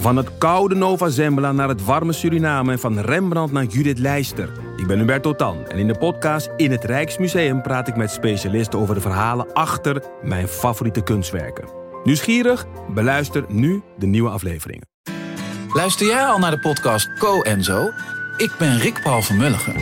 Van het koude Nova Zembla naar het warme Suriname en van Rembrandt naar Judith Leister. Ik ben Hubert Totan en in de podcast In het Rijksmuseum praat ik met specialisten over de verhalen achter mijn favoriete kunstwerken. Nieuwsgierig? Beluister nu de nieuwe afleveringen. Luister jij al naar de podcast Co en Zo? Ik ben Rick Paul van Mulligen.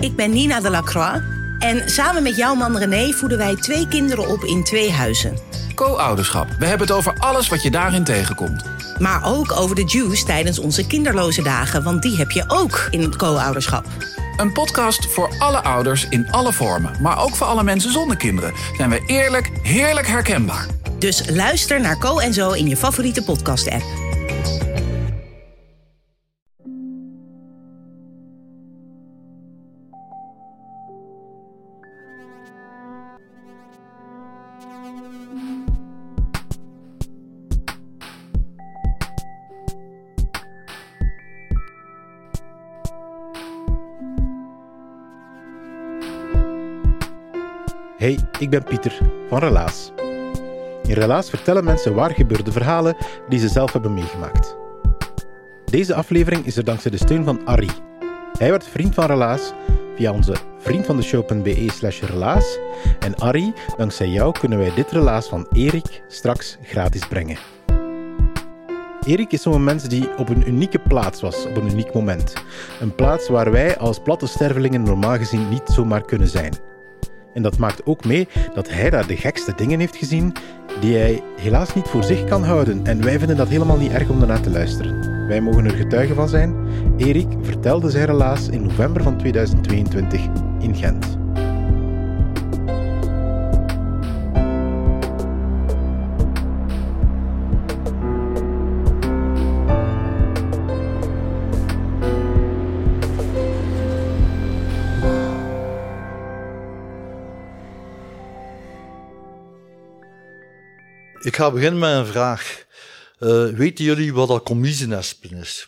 Ik ben Nina de Lacroix. En samen met jouw man René voeden wij twee kinderen op in twee huizen. Co-ouderschap. We hebben het over alles wat je daarin tegenkomt. Maar ook over de juice tijdens onze kinderloze dagen, want die heb je ook in het co-ouderschap. Een podcast voor alle ouders in alle vormen, maar ook voor alle mensen zonder kinderen. Zijn we eerlijk, heerlijk herkenbaar. Dus luister naar Co en Zo in je favoriete podcast-app. Hey, ik ben Pieter van Relaas. In Relaas vertellen mensen waar gebeurde verhalen die ze zelf hebben meegemaakt. Deze aflevering is er dankzij de steun van Arrie. Hij werd vriend van Relaas via onze vriendvandeshow.be slash relaas. En Arrie, dankzij jou kunnen wij dit relaas van Erik straks gratis brengen. Erik is zo'n mens die op een unieke plaats was, op een uniek moment. Een plaats waar wij als platte stervelingen normaal gezien niet zomaar kunnen zijn. En dat maakt ook mee dat hij daar de gekste dingen heeft gezien die hij helaas niet voor zich kan houden. En wij vinden dat helemaal niet erg om daarna te luisteren. Wij mogen er getuigen van zijn. Erik vertelde zijn relaas in november van 2022 in Gent. Ik ga beginnen met een vraag. Uh, weten jullie wat dat commiezenespen is?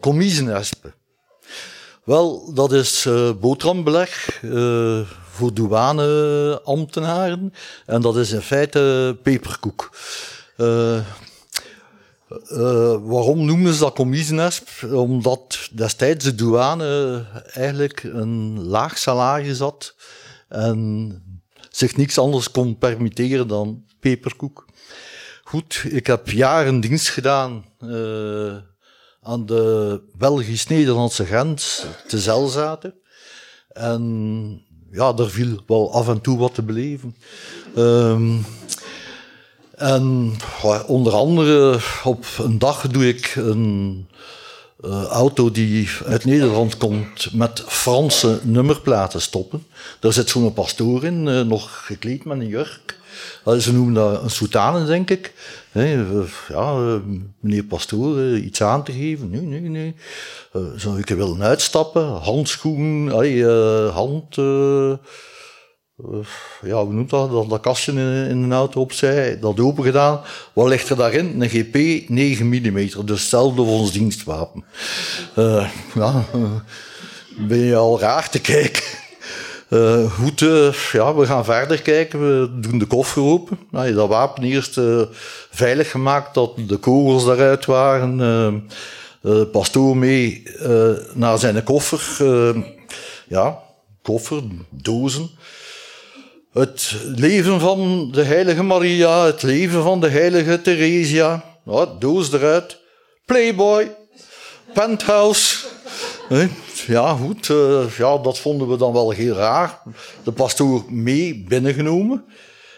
Commiezenespen. Wel, dat is uh, voor douaneambtenaren. En dat is in feite peperkoek. waarom noemen ze dat commiezenesp? Omdat destijds de douane eigenlijk een laag salaris had. En zich niks anders kon permitteren dan peperkoek. Goed, ik heb jaren dienst gedaan uh, aan de Belgisch-Nederlandse grens te Zelzaten. En ja, daar viel wel af en toe wat te beleven. Um, en onder andere op een dag doe ik een uh, auto die uit Nederland komt met Franse nummerplaten stoppen. Daar zit zo'n pastoor in, uh, nog gekleed met een jurk. Uh, ze noemen dat een soutane, denk ik. Ja, meneer pastoor, iets aan te geven? Nee, nee, nee. zou ik willen uitstappen? Handschoenen, hand ja, hoe noemt dat? Dat, kastje in, in een auto opzij, dat open gedaan. Wat ligt er daarin? Een GP 9 mm, dus hetzelfde voor ons dienstwapen. Uh, ja, uh, ben je al raar te kijken. Uh, goed, ja, we gaan verder kijken. We doen de koffer open. Nou, dat wapen eerst veilig gemaakt, dat de kogels daaruit waren. pastoor mee naar zijn koffer. ja, koffer, dozen. Het leven van de heilige Maria, het leven van de heilige Theresia. Nou, doos eruit. Playboy. Penthouse. Ja, goed. Uh, ja, dat vonden we dan wel heel raar. De pastoor mee binnengenomen.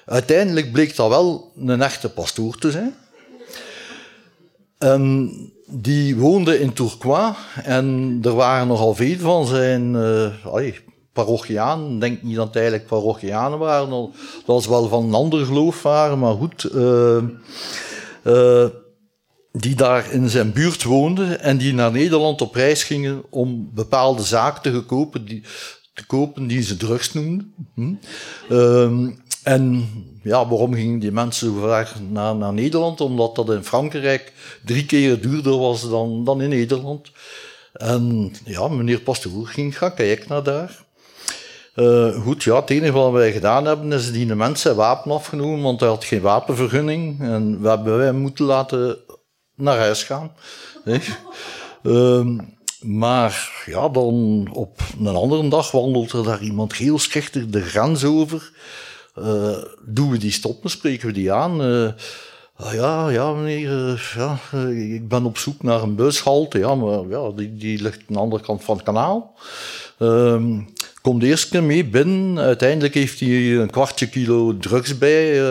Uiteindelijk bleek dat wel een echte pastoor te zijn. En die woonde in Tourcoing en er waren nogal veel van zijn uh, parochiaan. denk niet dat het eigenlijk parochianen waren. Dat was wel van een ander geloof waren, maar goed. Uh, uh, die daar in zijn buurt woonden en die naar Nederland op reis gingen om bepaalde zaken te kopen die, te kopen die ze drugs noemden. Hm. Uh, en ja, waarom gingen die mensen ver naar, naar Nederland? Omdat dat in Frankrijk drie keer duurder was dan, dan in Nederland. En ja, meneer Pastoor ging gaan kijken naar daar. Uh, goed, ja, het enige wat wij gedaan hebben is die mensen wapen afgenomen, want hij had geen wapenvergunning. En we hebben wij moeten laten naar huis gaan. Uh, maar ja, dan op een andere dag wandelt er daar iemand heel schichtig de grens over. Uh, doen we die stoppen, spreken we die aan. Uh, ja, ja, meneer, ja, ik ben op zoek naar een bushalte. Ja, maar ja, die, die ligt aan de andere kant van het kanaal. Ehm, komt de eerste keer mee binnen. Uiteindelijk heeft hij een kwartje kilo drugs bij.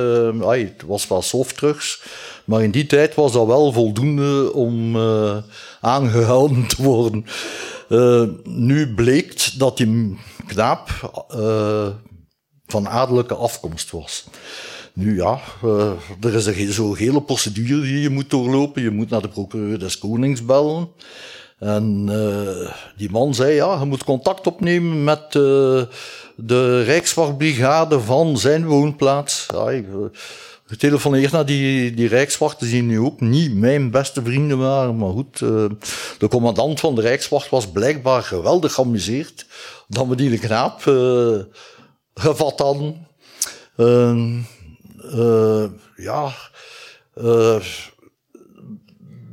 Ay, het was wel softdrugs. Maar in die tijd was dat wel voldoende om uh, aangehouden te worden. Uh, nu bleek dat die knaap van adellijke afkomst was. Nu ja, er is zo'n hele procedure die je moet doorlopen. Je moet naar de procureur des konings bellen. En uh, die man zei, ja, je moet contact opnemen met uh, de Rijkswachtbrigade van zijn woonplaats. Ja, ik getelefoneerd naar die, die Rijkswachten, die nu ook niet mijn beste vrienden waren. Maar goed, uh, de commandant van de Rijkswacht was blijkbaar geweldig geamuseerd dat we die knaap gevat hadden. ja,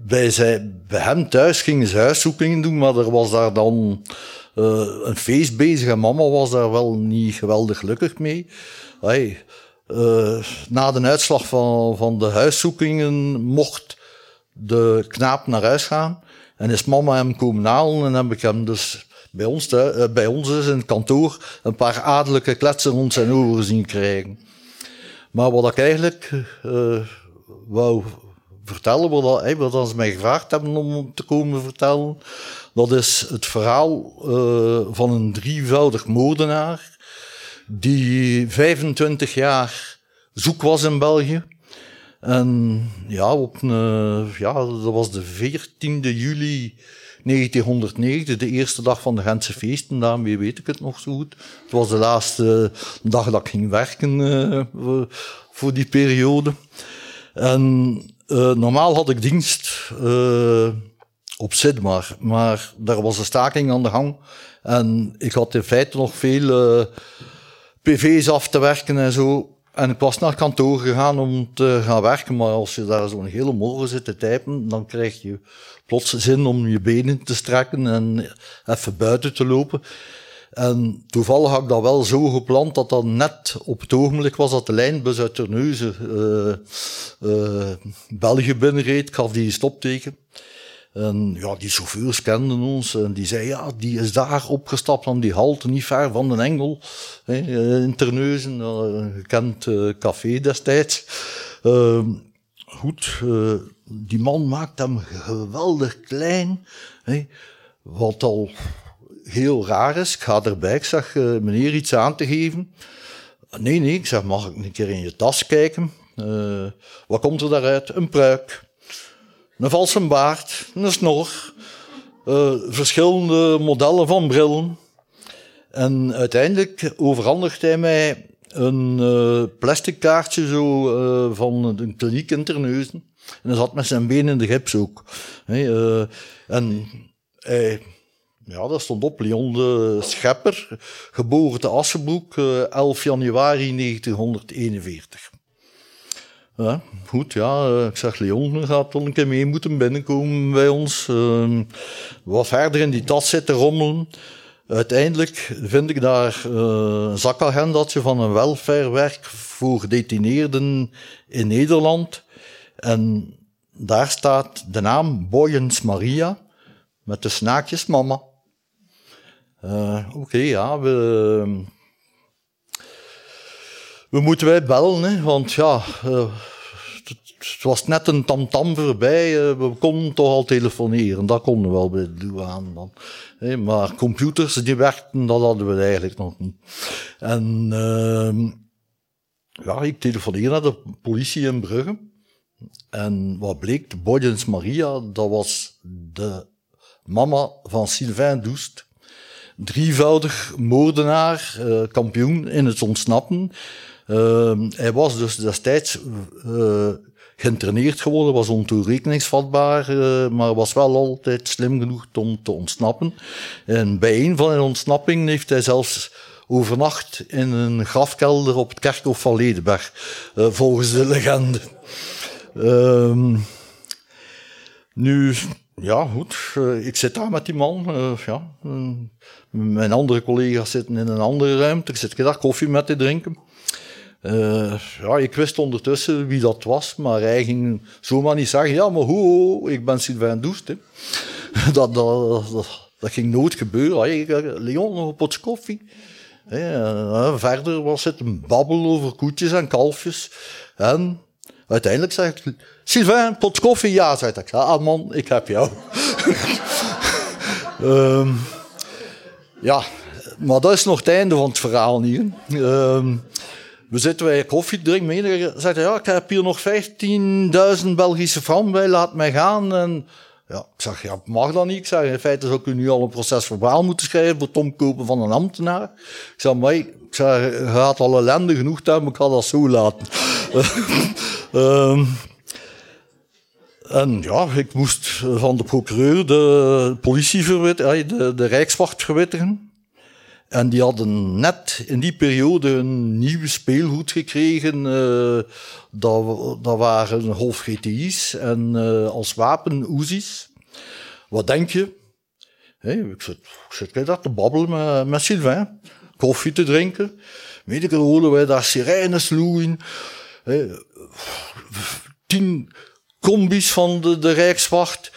bij, zij, bij hem thuis gingen ze huiszoekingen doen, maar er was daar dan uh, een feest bezig en mama was daar wel niet geweldig gelukkig mee. Hey, uh, na de uitslag van, van de huiszoekingen mocht de knaap naar huis gaan en is mama hem komen halen en heb ik hem dus bij ons, uh, bij ons dus in het kantoor een paar adellijke kletsen rond zijn oren zien krijgen. Maar wat ik eigenlijk wou vertellen, wat, hey, wat ze mij gevraagd hebben om te komen vertellen. Dat is het verhaal uh, van een drievoudig moordenaar die 25 jaar zoek was in België. En ja, op een, uh, ja, dat was de 14e juli 1990, de eerste dag van de Gentse feesten, daarmee weet ik het nog zo goed. Het was de laatste dag dat ik ging werken uh, voor die periode. En uh, normaal had ik dienst uh, op Sidmar, maar daar was een staking aan de gang. En ik had in feite nog veel uh, PV's af te werken en zo. En ik was naar kantoor gegaan om te gaan werken, maar als je daar zo'n hele morgen zit te typen, dan krijg je plots zin om je benen te strekken en even buiten te lopen. En toevallig had ik dat wel zo gepland dat dat net op het ogenblik was dat de lijnbus uit Terneuzen uh, België binnenreed. Ik gaf die stopteken. En ja, die chauffeurs kenden ons en die zei, ja, die is daar opgestapt aan die halte, niet ver van de Engel, in Terneuzen, een gekend uh, café destijds. Uh, goed, die man maakt hem geweldig klein, wat al heel raar is. Ik ga erbij, ik zeg, uh, meneer, iets aan te geven. Nee, nee, ik zeg, mag ik een keer in je tas kijken? Uh, wat komt er daaruit? Een pruik, een valse baard, een snor, uh, verschillende modellen van brillen. En uiteindelijk overhandigt hij mij een uh, plastic kaartje zo, van een kliniek in Terneuzen. En hij zat met zijn benen in de gips ook. En hij ja, dat stond op. Leon de Schepper, geboren te Assenbroek, 11 eh, januari 1941. Ja, goed, ja, eh, ik zeg Leon gaat wel een keer mee moeten binnenkomen bij ons. Uh, wat verder in die tas zitten rommelen. Uiteindelijk vind ik daar een zakagendatje van een welfarewerk voor gedetineerden in Nederland. En daar staat de naam Boyens Maria met de snaakjes mama. Uh, Oké, ja, we, we moeten wij bellen, hè, want ja, uh, het, was net een tamtam -tam voorbij. Uh, we konden toch al telefoneren, dat konden we wel bij de douane dan. Maar computers die werkten, dat hadden we eigenlijk nog niet. En ehm, ja, ik telefoneerde naar de politie in Brugge. En wat bleek, de Boydens Maria, dat was de mama van Sylvain Doest drievoudig moordenaar, uh, kampioen in het ontsnappen. Uh, hij was dus destijds uh, geworden, was ontoerekeningsvatbaar, maar was wel altijd slim genoeg om te ontsnappen. En bij een van zijn ontsnappingen heeft hij zelfs overnacht in een grafkelder op het kerkhof van Ledenberg, volgens de legende. Ehm, nu, ja, goed. Uh, ik zit daar met die man. Uh, ja. mijn andere collega's zitten in een andere ruimte. Ik zit daar koffie met te drinken. Ja, ik wist ondertussen wie dat was, maar hij ging zomaar niet zeggen: Ja, maar hoe, ik ben Sylvain Doest. Dat, dat, dat, ging nooit gebeuren. Leon, nog een potje koffie. Verder was het een babbel over koetjes en kalfjes. En uiteindelijk zei ik: Sylvain, pot koffie? Ja, zei ik. Ah, man, ik heb jou. um, ja, maar dat is nog het einde van het verhaal niet. Um, we zitten bij koffie drinken. Meneer zegt, ja, ik heb hier nog 15.000 Belgische frank bij, laat mij gaan. En ja, ik zeg, ja, mag dat niet. Ik zeg, in feite zou ik nu al een proces verbaal moeten schrijven voor het omkopen van een ambtenaar. Ik zeg, maar ik zeg, je gaat al ellende genoeg hebben, ik ga dat zo laten. um, en ja, ik moest van de procureur de politie verwittigen, de, de Rijkswacht verwittigen. En die hadden net in die periode een nieuw speelgoed gekregen. Uh, dat, dat waren Golf GTI's en uh, als wapen Uzi's. Wat denk je? Ik zit, ik zit daar te babbelen met, met Sylvain. Koffie te drinken. Weet ik, horen wij daar sirenes loeien. Tien combis van de, de Rijkswacht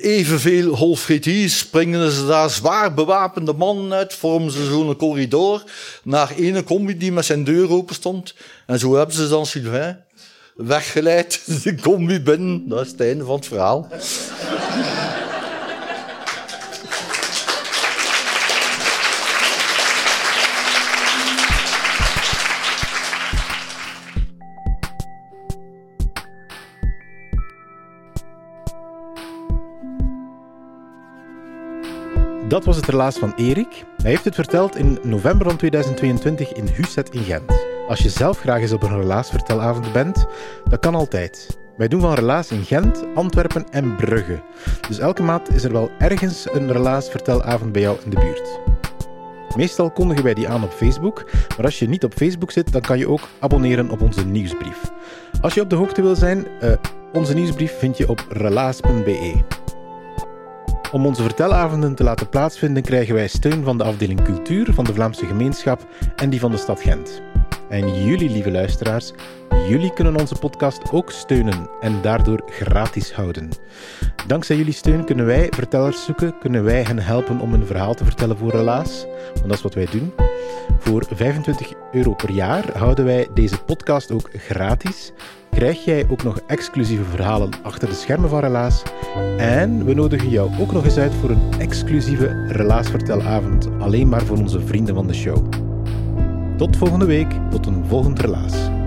evenveel Holfritiers springen ze daar zwaar bewapende mannen uit, vormen ze zo'n corridor naar ene combi die met zijn deur open stond. En zo hebben ze dan Sylvain weggeleid, de combi binnen. Dat is het einde van het verhaal. Dat was het relaas van Erik. Hij heeft het verteld in november van 2022 in Huset in Gent. Als je zelf graag eens op een relaasvertelavond bent, dat kan altijd. Wij doen van relaas in Gent, Antwerpen en Brugge. Dus elke maand is er wel ergens een relaasvertelavond bij jou in de buurt. Meestal kondigen wij die aan op Facebook, maar als je niet op Facebook zit, dan kan je ook abonneren op onze nieuwsbrief. Als je op de hoogte wil zijn, uh, onze nieuwsbrief vind je op relaas.be. Om onze vertelavonden te laten plaatsvinden krijgen wij steun van de afdeling cultuur van de Vlaamse gemeenschap en die van de stad Gent. En jullie, lieve luisteraars, jullie kunnen onze podcast ook steunen en daardoor gratis houden. Dankzij jullie steun kunnen wij vertellers zoeken, kunnen wij hen helpen om een verhaal te vertellen voor Relaas, want dat is wat wij doen. Voor 25 euro per jaar houden wij deze podcast ook gratis krijg jij ook nog exclusieve verhalen achter de schermen van Relaas. En we nodigen jou ook nog eens uit voor een exclusieve Relaasvertelavond, alleen maar voor onze vrienden van de show. Tot volgende week, tot een volgend Relaas.